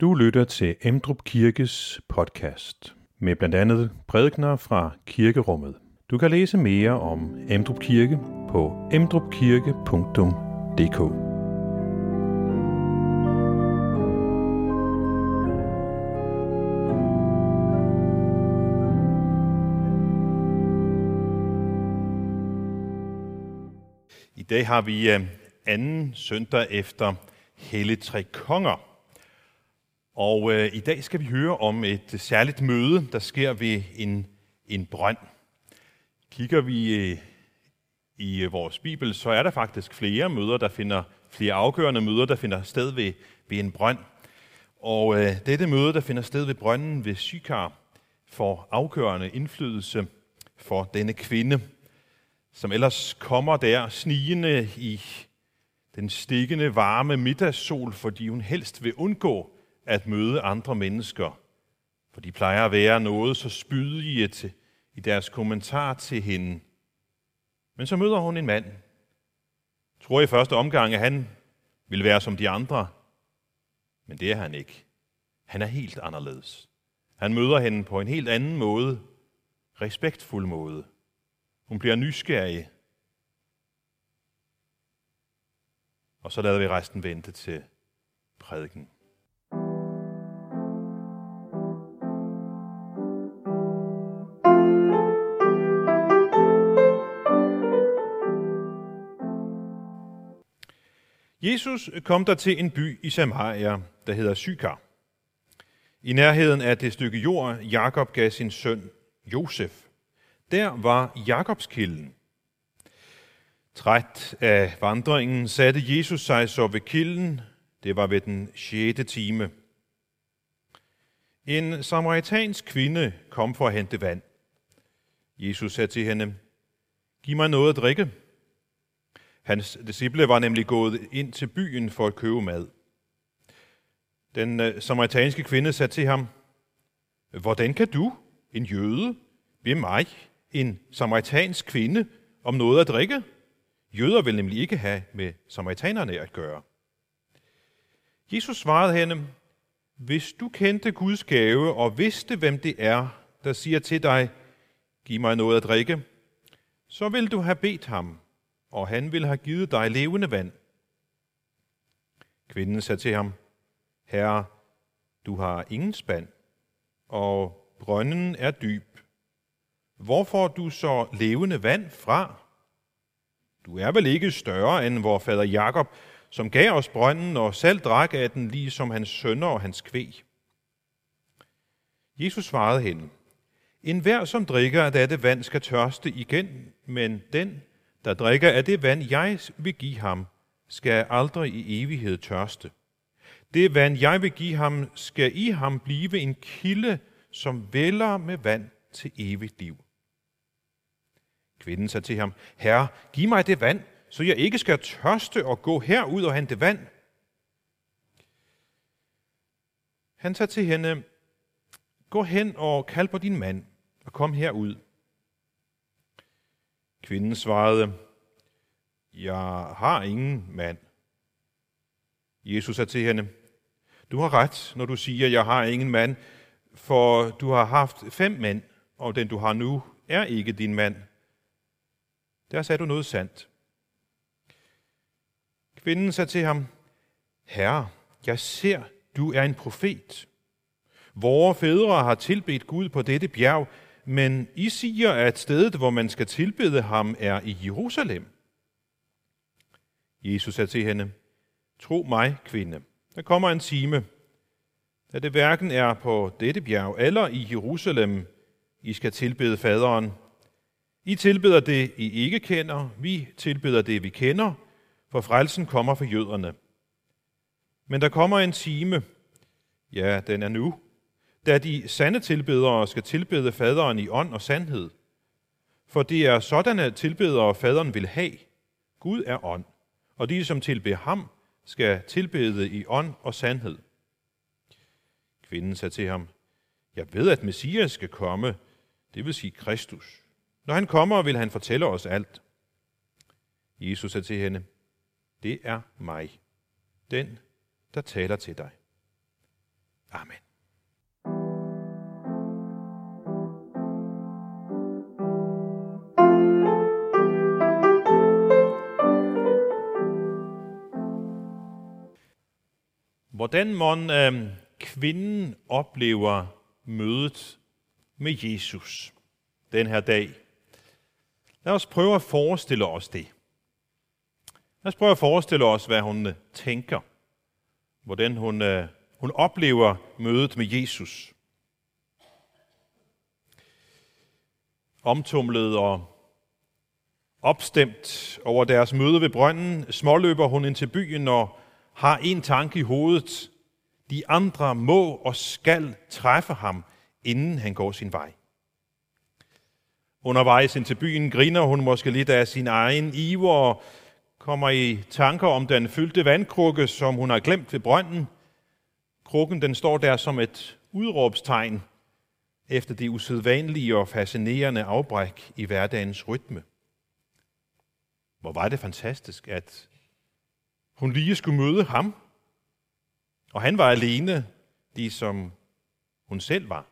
Du lytter til Emdrup Kirkes podcast med blandt andet prædikner fra kirkerummet. Du kan læse mere om Emdrup Kirke på emdrupkirke.dk. I dag har vi øh, anden søndag efter Hellig Tre Konger. Og øh, i dag skal vi høre om et særligt møde, der sker ved en, en brønd. Kigger vi øh, i øh, vores bibel, så er der faktisk flere møder, der finder flere afgørende møder, der finder sted ved, ved en brønd. Og øh, dette møde, der finder sted ved brønden ved Sykar, får afgørende indflydelse for denne kvinde, som ellers kommer der snigende i den stikkende varme middagssol, fordi hun helst vil undgå at møde andre mennesker. For de plejer at være noget så spydige til, i deres kommentar til hende. Men så møder hun en mand. Tror i første omgang, at han vil være som de andre. Men det er han ikke. Han er helt anderledes. Han møder hende på en helt anden måde. Respektfuld måde. Hun bliver nysgerrig. Og så lader vi resten vente til prædiken. Jesus kom der til en by i Samaria, der hedder Sykar. I nærheden af det stykke jord, Jakob gav sin søn Josef. Der var Jakobskilden. Træt af vandringen satte Jesus sig så ved kilden. Det var ved den sjette time. En samaritansk kvinde kom for at hente vand. Jesus sagde til hende, Giv mig noget at drikke. Hans disciple var nemlig gået ind til byen for at købe mad. Den øh, samaritanske kvinde sagde til ham, Hvordan kan du, en jøde, ved mig, en samaritansk kvinde, om noget at drikke? Jøder vil nemlig ikke have med samaritanerne at gøre. Jesus svarede hende, hvis du kendte Guds gave og vidste, hvem det er, der siger til dig, giv mig noget at drikke, så vil du have bedt ham, og han vil have givet dig levende vand. Kvinden sagde til ham, Herre, du har ingen spand, og brønden er dyb. Hvor får du så levende vand fra? Du er vel ikke større end vor fader Jakob, som gav os brønden og selv drak af den, lige som hans sønner og hans kvæg. Jesus svarede hende, En hver, som drikker af dette vand, skal tørste igen, men den, der drikker af det vand, jeg vil give ham, skal aldrig i evighed tørste. Det vand, jeg vil give ham, skal i ham blive en kilde, som vælger med vand til evigt liv. Kvinden sagde til ham, Herre, giv mig det vand, så jeg ikke skal tørste og gå herud og hente vand. Han sagde til hende, gå hen og kald på din mand, og kom herud. Kvinden svarede, jeg har ingen mand. Jesus sagde til hende, du har ret, når du siger, jeg har ingen mand, for du har haft fem mænd, og den du har nu er ikke din mand. Der sagde du noget sandt. Kvinden sagde til ham, Herre, jeg ser, du er en profet. Vore fædre har tilbedt Gud på dette bjerg, men I siger, at stedet, hvor man skal tilbede ham, er i Jerusalem. Jesus sagde til hende, Tro mig, kvinde, der kommer en time, da det hverken er på dette bjerg eller i Jerusalem, I skal tilbede faderen. I tilbeder det, I ikke kender, vi tilbeder det, vi kender, for frelsen kommer for jøderne. Men der kommer en time, ja, den er nu, da de sande tilbedere skal tilbede faderen i ånd og sandhed. For det er sådanne tilbedere, faderen vil have. Gud er ånd, og de, som tilbeder ham, skal tilbede i ånd og sandhed. Kvinden sagde til ham, Jeg ved, at Messias skal komme, det vil sige Kristus. Når han kommer, vil han fortælle os alt. Jesus sagde til hende, Det er mig, den, der taler til dig. Amen. Hvordan mon øh, kvinden oplever mødet med Jesus den her dag. Lad os prøve at forestille os det. Lad os prøve at forestille os, hvad hun øh, tænker. Hvordan hun, øh, hun oplever mødet med Jesus. Omtumlet og opstemt over deres møde ved brønden, småløber hun ind til byen og har en tanke i hovedet. De andre må og skal træffe ham, inden han går sin vej. Undervejs ind til byen griner hun måske lidt af sin egen iver og kommer i tanker om den fyldte vandkrukke, som hun har glemt ved brønden. Krukken den står der som et udråbstegn efter det usædvanlige og fascinerende afbræk i hverdagens rytme. Hvor var det fantastisk, at hun lige skulle møde ham, og han var alene, ligesom hun selv var.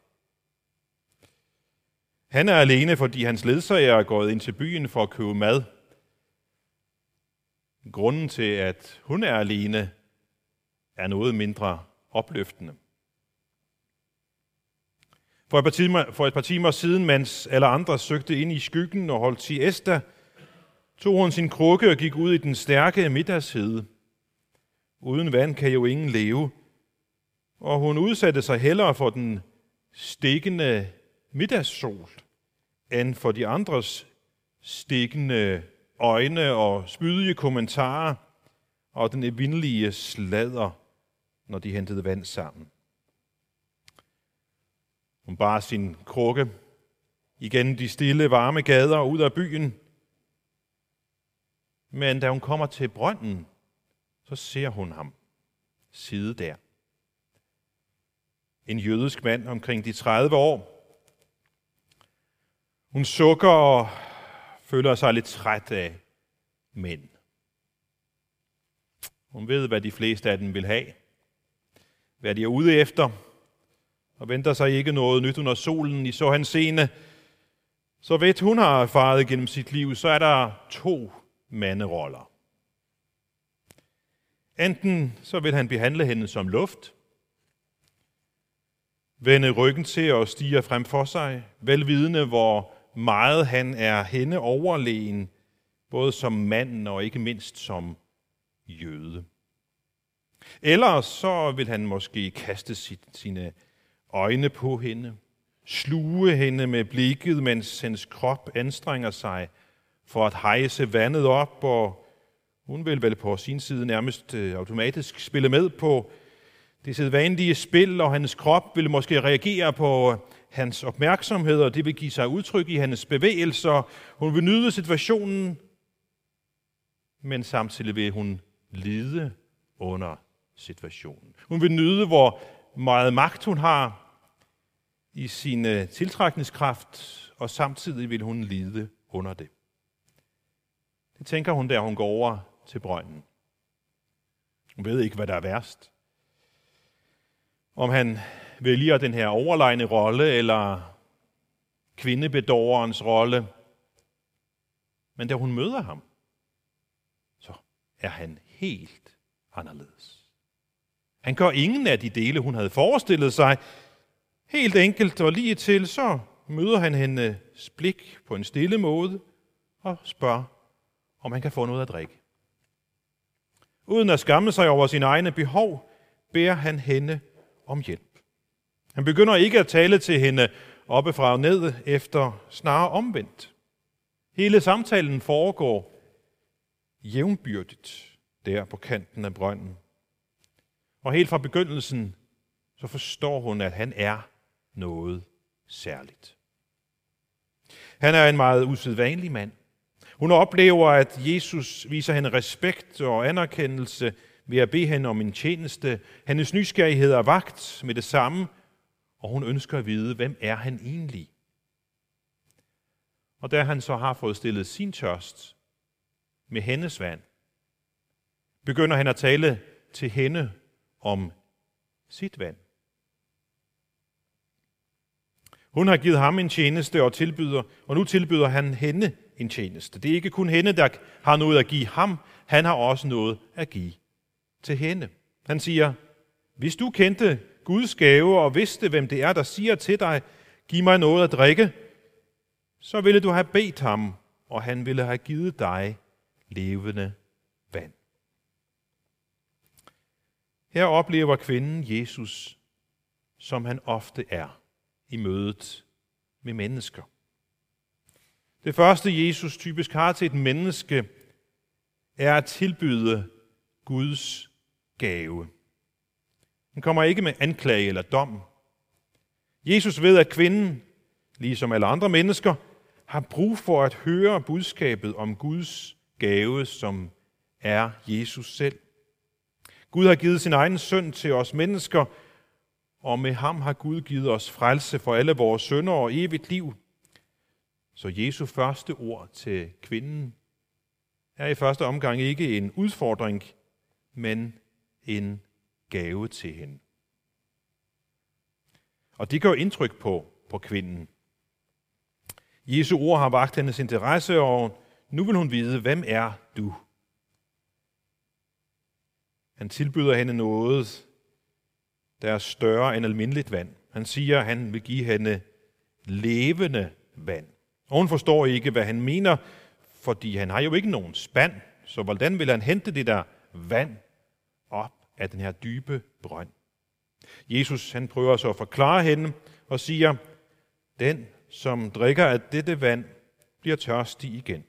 Han er alene, fordi hans ledsager er gået ind til byen for at købe mad. Grunden til, at hun er alene, er noget mindre opløftende. For et, par timer, for et par timer siden, mens alle andre søgte ind i skyggen og holdt siesta, tog hun sin krukke og gik ud i den stærke middagshede. Uden vand kan jo ingen leve, og hun udsatte sig hellere for den stikkende middagssol, end for de andres stikkende øjne og spydige kommentarer og den evindelige sladder, når de hentede vand sammen. Hun bar sin krukke igen de stille, varme gader ud af byen. Men da hun kommer til brønden, så ser hun ham sidde der. En jødisk mand omkring de 30 år. Hun sukker og føler sig lidt træt af mænd. Hun ved, hvad de fleste af dem vil have. Hvad de er ude efter. Og venter sig ikke noget nyt under solen i så hans scene. Så ved hun har erfaret gennem sit liv, så er der to manderoller. Enten så vil han behandle hende som luft, vende ryggen til og stiger frem for sig, velvidende hvor meget han er hende overlegen, både som mand og ikke mindst som jøde. Eller så vil han måske kaste sit, sine øjne på hende, sluge hende med blikket, mens hendes krop anstrenger sig for at hejse vandet op, og hun vil vel på sin side nærmest øh, automatisk spille med på det sædvanlige spil, og hans krop vil måske reagere på øh, hans opmærksomhed, og det vil give sig udtryk i hans bevægelser. Hun vil nyde situationen, men samtidig vil hun lide under situationen. Hun vil nyde, hvor meget magt hun har i sin øh, tiltrækningskraft, og samtidig vil hun lide under det. Det tænker hun, da hun går over til brønden. Hun ved ikke, hvad der er værst. Om han vælger den her overlegne rolle, eller kvindebedårerens rolle. Men da hun møder ham, så er han helt anderledes. Han gør ingen af de dele, hun havde forestillet sig. Helt enkelt og lige til, så møder han hende blik på en stille måde og spørger, om han kan få noget at drikke. Uden at skamme sig over sine egne behov, beder han hende om hjælp. Han begynder ikke at tale til hende oppefra og ned efter snarere omvendt. Hele samtalen foregår jævnbyrdigt der på kanten af brønden. Og helt fra begyndelsen, så forstår hun, at han er noget særligt. Han er en meget usædvanlig mand. Hun oplever, at Jesus viser hende respekt og anerkendelse ved at bede hende om en tjeneste. Hendes nysgerrighed er vagt med det samme, og hun ønsker at vide, hvem er han egentlig? Og da han så har fået stillet sin tørst med hendes vand, begynder han at tale til hende om sit vand. Hun har givet ham en tjeneste og tilbyder, og nu tilbyder han hende en tjeneste. Det er ikke kun hende, der har noget at give ham, han har også noget at give til hende. Han siger, hvis du kendte Guds gave og vidste, hvem det er, der siger til dig, giv mig noget at drikke, så ville du have bedt ham, og han ville have givet dig levende vand. Her oplever kvinden Jesus, som han ofte er i mødet med mennesker. Det første, Jesus typisk har til et menneske, er at tilbyde Guds gave. Han kommer ikke med anklage eller dom. Jesus ved, at kvinden, ligesom alle andre mennesker, har brug for at høre budskabet om Guds gave, som er Jesus selv. Gud har givet sin egen søn til os mennesker, og med ham har Gud givet os frelse for alle vores sønder og evigt liv. Så Jesu første ord til kvinden er i første omgang ikke en udfordring, men en gave til hende. Og det gør indtryk på, på kvinden. Jesu ord har vagt hendes interesse, og nu vil hun vide, hvem er du? Han tilbyder hende noget, der er større end almindeligt vand. Han siger, at han vil give hende levende vand. Og hun forstår ikke, hvad han mener, fordi han har jo ikke nogen spand. Så hvordan vil han hente det der vand op af den her dybe brønd? Jesus han prøver så at forklare hende og siger, den, som drikker af dette vand, bliver tørstig igen.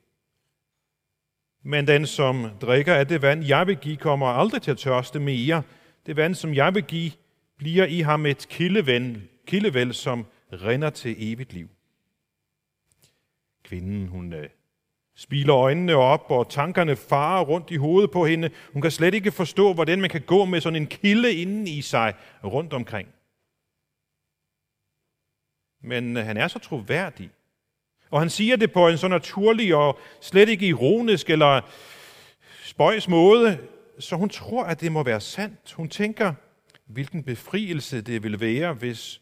Men den, som drikker af det vand, jeg vil give, kommer aldrig til at tørste mere. Det vand, som jeg vil give, bliver i ham et kildevæld, kildevæld som rinder til evigt liv. Kvinden, hun øh, spiler øjnene op, og tankerne farer rundt i hovedet på hende. Hun kan slet ikke forstå, hvordan man kan gå med sådan en kilde inden i sig rundt omkring. Men øh, han er så troværdig. Og han siger det på en så naturlig og slet ikke ironisk eller spøjs måde, så hun tror, at det må være sandt. Hun tænker, hvilken befrielse det ville være, hvis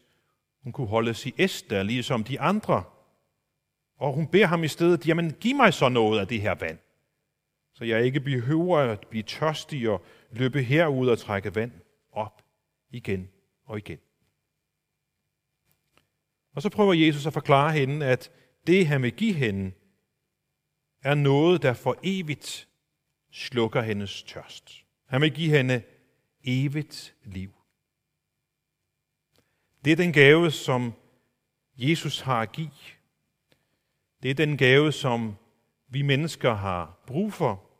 hun kunne holde sig æster, ligesom de andre. Og hun beder ham i stedet, jamen giv mig så noget af det her vand, så jeg ikke behøver at blive tørstig og løbe herud og trække vand op igen og igen. Og så prøver Jesus at forklare hende, at det, han vil give hende, er noget, der for evigt slukker hendes tørst. Han vil give hende evigt liv. Det er den gave, som Jesus har at give. Det er den gave, som vi mennesker har brug for,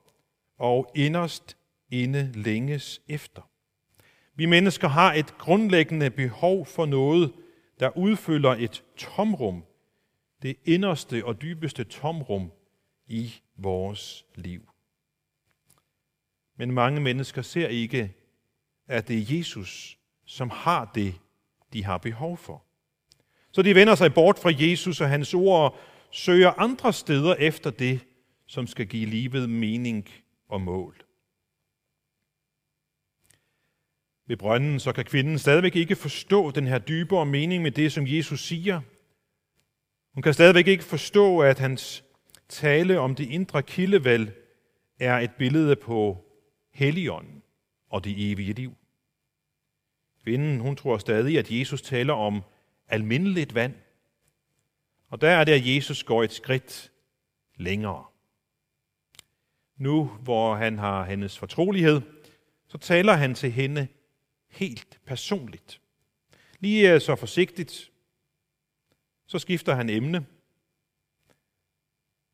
og inderst inde længes efter. Vi mennesker har et grundlæggende behov for noget, der udfylder et tomrum, det inderste og dybeste tomrum i vores liv. Men mange mennesker ser ikke, at det er Jesus, som har det, de har behov for. Så de vender sig bort fra Jesus og hans ord og søger andre steder efter det, som skal give livet mening og mål. Ved brønden så kan kvinden stadigvæk ikke forstå den her dybere mening med det, som Jesus siger. Hun kan stadigvæk ikke forstå, at hans tale om det indre kildevæld er et billede på Helligånden og det evige liv. Kvinden, hun tror stadig, at Jesus taler om almindeligt vand. Og der er det, at Jesus går et skridt længere. Nu, hvor han har hendes fortrolighed, så taler han til hende helt personligt. Lige øh, så forsigtigt, så skifter han emne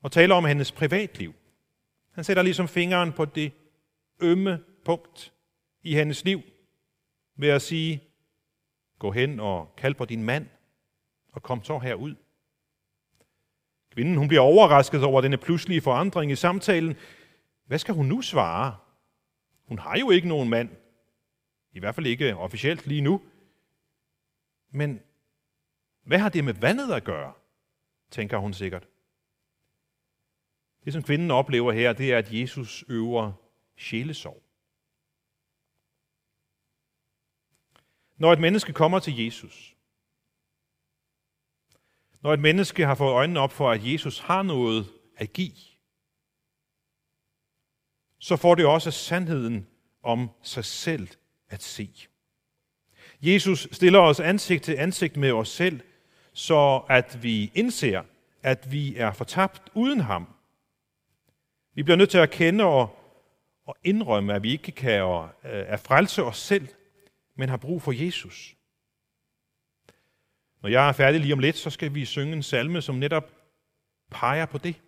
og taler om hendes privatliv. Han sætter ligesom fingeren på det ømme punkt i hendes liv ved at sige, gå hen og kald på din mand, og kom så herud. Kvinden hun bliver overrasket over denne pludselige forandring i samtalen. Hvad skal hun nu svare? Hun har jo ikke nogen mand. I hvert fald ikke officielt lige nu. Men hvad har det med vandet at gøre? tænker hun sikkert. Det, som kvinden oplever her, det er, at Jesus øver sjælesorg. Når et menneske kommer til Jesus, når et menneske har fået øjnene op for, at Jesus har noget at give, så får det også sandheden om sig selv at se. Jesus stiller os ansigt til ansigt med os selv, så at vi indser, at vi er fortabt uden ham. Vi bliver nødt til at kende og, og indrømme, at vi ikke kan øh, er frelse os selv, men har brug for Jesus. Når jeg er færdig lige om lidt, så skal vi synge en salme, som netop peger på det.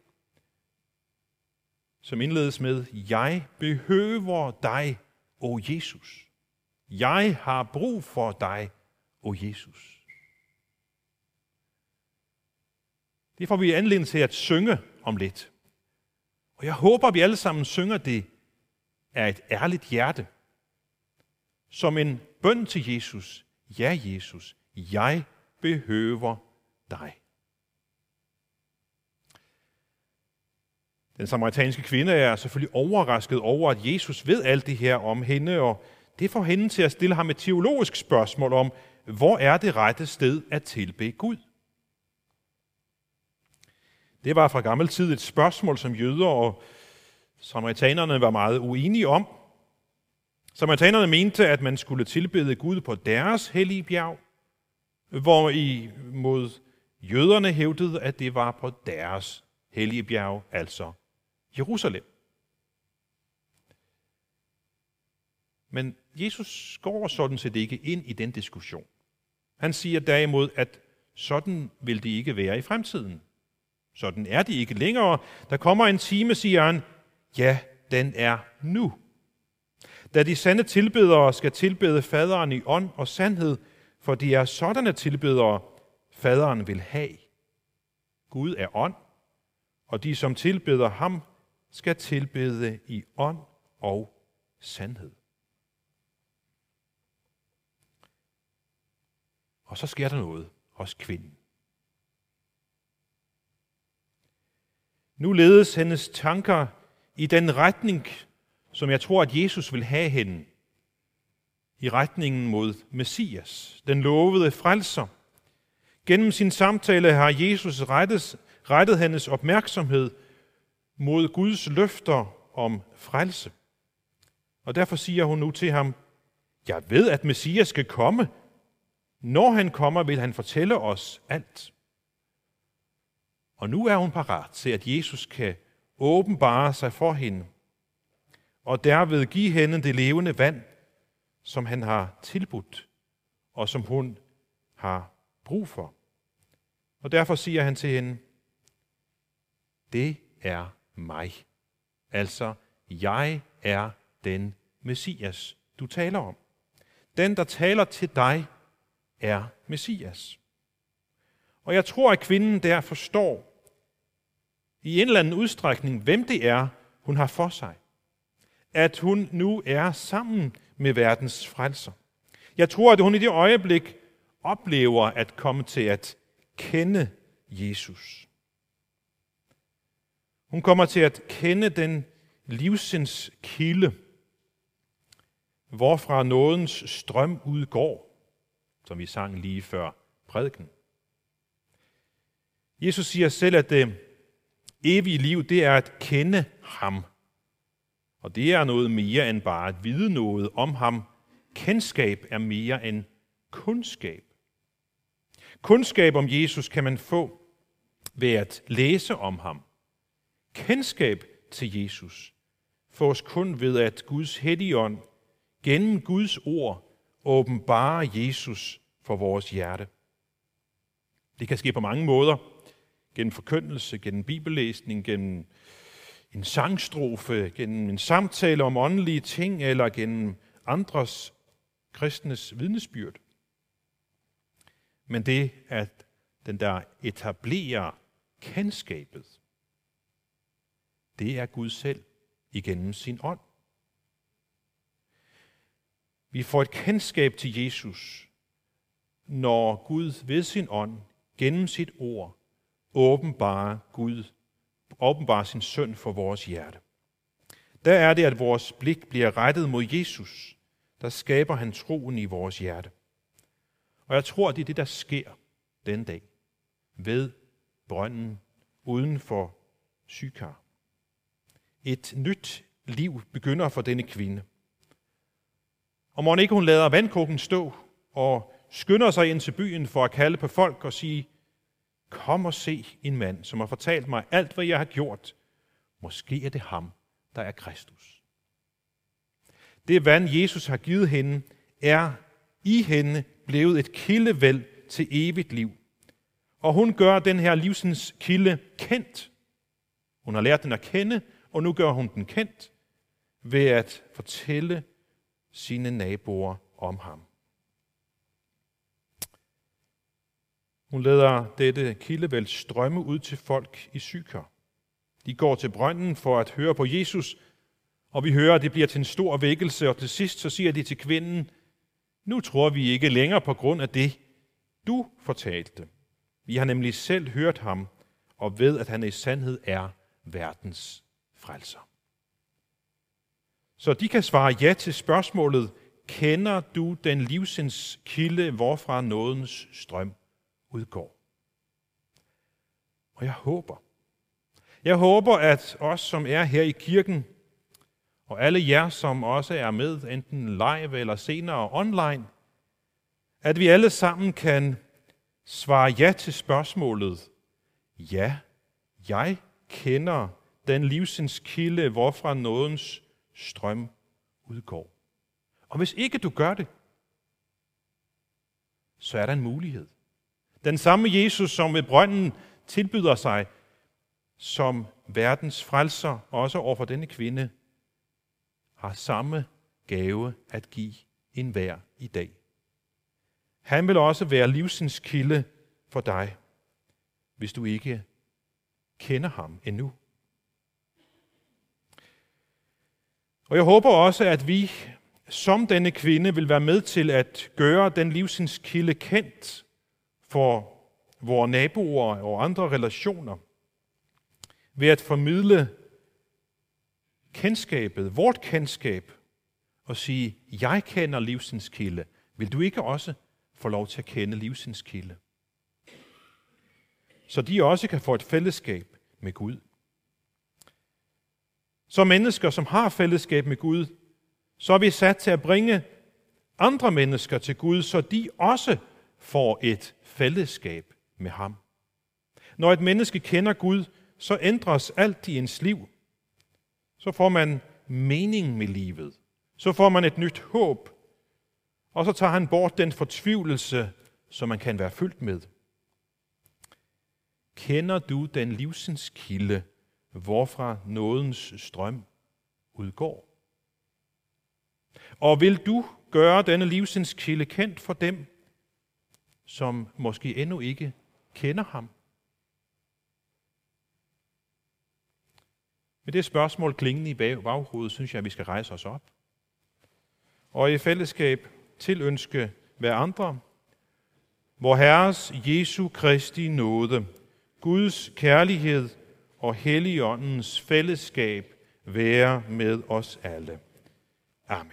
Som indledes med, Jeg behøver dig, o Jesus. Jeg har brug for dig, o Jesus. Det får vi anledning til at synge om lidt. Og jeg håber, at vi alle sammen synger det af et ærligt hjerte. Som en bøn til Jesus. Ja, Jesus, jeg behøver dig. Den samaritanske kvinde er selvfølgelig overrasket over, at Jesus ved alt det her om hende, og det får hende til at stille ham et teologisk spørgsmål om, hvor er det rette sted at tilbe Gud? Det var fra gammel tid et spørgsmål, som jøder og samaritanerne var meget uenige om. Samaritanerne mente, at man skulle tilbede Gud på deres hellige bjerg, hvor i mod jøderne hævdede, at det var på deres hellige bjerg, altså Jerusalem. Men Jesus går sådan set ikke ind i den diskussion. Han siger derimod, at sådan vil det ikke være i fremtiden. Sådan er det ikke længere. Der kommer en time, siger han, ja, den er nu. Da de sande tilbedere skal tilbede faderen i ånd og sandhed, for det er sådanne tilbedere, faderen vil have. Gud er ånd, og de, som tilbeder ham, skal tilbede i ånd og sandhed. Og så sker der noget hos kvinden. Nu ledes hendes tanker i den retning, som jeg tror, at Jesus vil have hende. I retningen mod Messias, den lovede frelser. Gennem sin samtale har Jesus rettet, rettet hendes opmærksomhed mod Guds løfter om frelse. Og derfor siger hun nu til ham, jeg ved, at Messias skal komme. Når han kommer, vil han fortælle os alt. Og nu er hun parat til, at Jesus kan åbenbare sig for hende, og derved give hende det levende vand, som han har tilbudt, og som hun har brug for. Og derfor siger han til hende, det er mig. Altså, jeg er den Messias, du taler om. Den, der taler til dig, er Messias. Og jeg tror, at kvinden der forstår, i en eller anden udstrækning, hvem det er, hun har for sig. At hun nu er sammen med verdens frelser. Jeg tror, at hun i det øjeblik oplever at komme til at kende Jesus. Hun kommer til at kende den livsens kilde, hvorfra nådens strøm udgår, som vi sang lige før prædiken. Jesus siger selv, at det evige liv, det er at kende ham. Og det er noget mere end bare at vide noget om ham. Kendskab er mere end kundskab. Kundskab om Jesus kan man få ved at læse om ham. Kendskab til Jesus fås kun ved, at Guds helligånd gennem Guds ord åbenbarer Jesus for vores hjerte. Det kan ske på mange måder gennem forkyndelse, gennem bibellæsning, gennem en sangstrofe, gennem en samtale om åndelige ting, eller gennem andres kristnes vidnesbyrd. Men det, at den der etablerer kendskabet, det er Gud selv igennem sin ånd. Vi får et kendskab til Jesus, når Gud ved sin ånd, gennem sit ord, åbenbare Gud, åbenbare sin søn for vores hjerte. Der er det, at vores blik bliver rettet mod Jesus. Der skaber han troen i vores hjerte. Og jeg tror, det er det, der sker den dag. ved brønden uden for Sykar. Et nyt liv begynder for denne kvinde. Og må ikke hun lader vandkrukken stå og skynder sig ind til byen for at kalde på folk og sige, kom og se en mand, som har fortalt mig alt, hvad jeg har gjort. Måske er det ham, der er Kristus. Det vand, Jesus har givet hende, er i hende blevet et kildevæld til evigt liv. Og hun gør den her livsens kilde kendt. Hun har lært den at kende, og nu gør hun den kendt ved at fortælle sine naboer om ham. Hun lader dette kildevæld strømme ud til folk i Syker. De går til brønden for at høre på Jesus, og vi hører, at det bliver til en stor vækkelse, og til sidst så siger de til kvinden, nu tror vi ikke længere på grund af det, du fortalte. Vi har nemlig selv hørt ham, og ved, at han i sandhed er verdens frelser. Så de kan svare ja til spørgsmålet, kender du den livsens kilde, hvorfra nådens strøm udgår? Og jeg håber, jeg håber, at os, som er her i kirken, og alle jer, som også er med, enten live eller senere online, at vi alle sammen kan svare ja til spørgsmålet, ja, jeg kender den livsens kilde, hvorfra nådens strøm udgår. Og hvis ikke du gør det, så er der en mulighed. Den samme Jesus, som ved brønden tilbyder sig som verdens frelser, også over for denne kvinde, har samme gave at give en hver i dag. Han vil også være livsens kilde for dig, hvis du ikke kender ham endnu. Og jeg håber også, at vi som denne kvinde vil være med til at gøre den livsens kilde kendt for vores naboer og andre relationer, ved at formidle kendskabet, vort kendskab, og sige, jeg kender livsens kilde. Vil du ikke også få lov til at kende livsens kilde? Så de også kan få et fællesskab med Gud. Som mennesker, som har fællesskab med Gud, så er vi sat til at bringe andre mennesker til Gud, så de også får et fællesskab med ham. Når et menneske kender Gud, så ændres alt i ens liv. Så får man mening med livet. Så får man et nyt håb. Og så tager han bort den fortvivlelse, som man kan være fyldt med. Kender du den livsens kilde, hvorfra nådens strøm udgår? Og vil du gøre denne livsens kilde kendt for dem, som måske endnu ikke kender ham? Med det spørgsmål klingende i baghovedet, synes jeg, at vi skal rejse os op. Og i fællesskab tilønske hver andre, hvor Herres Jesu Kristi nåde, Guds kærlighed og Helligåndens fællesskab være med os alle. Amen.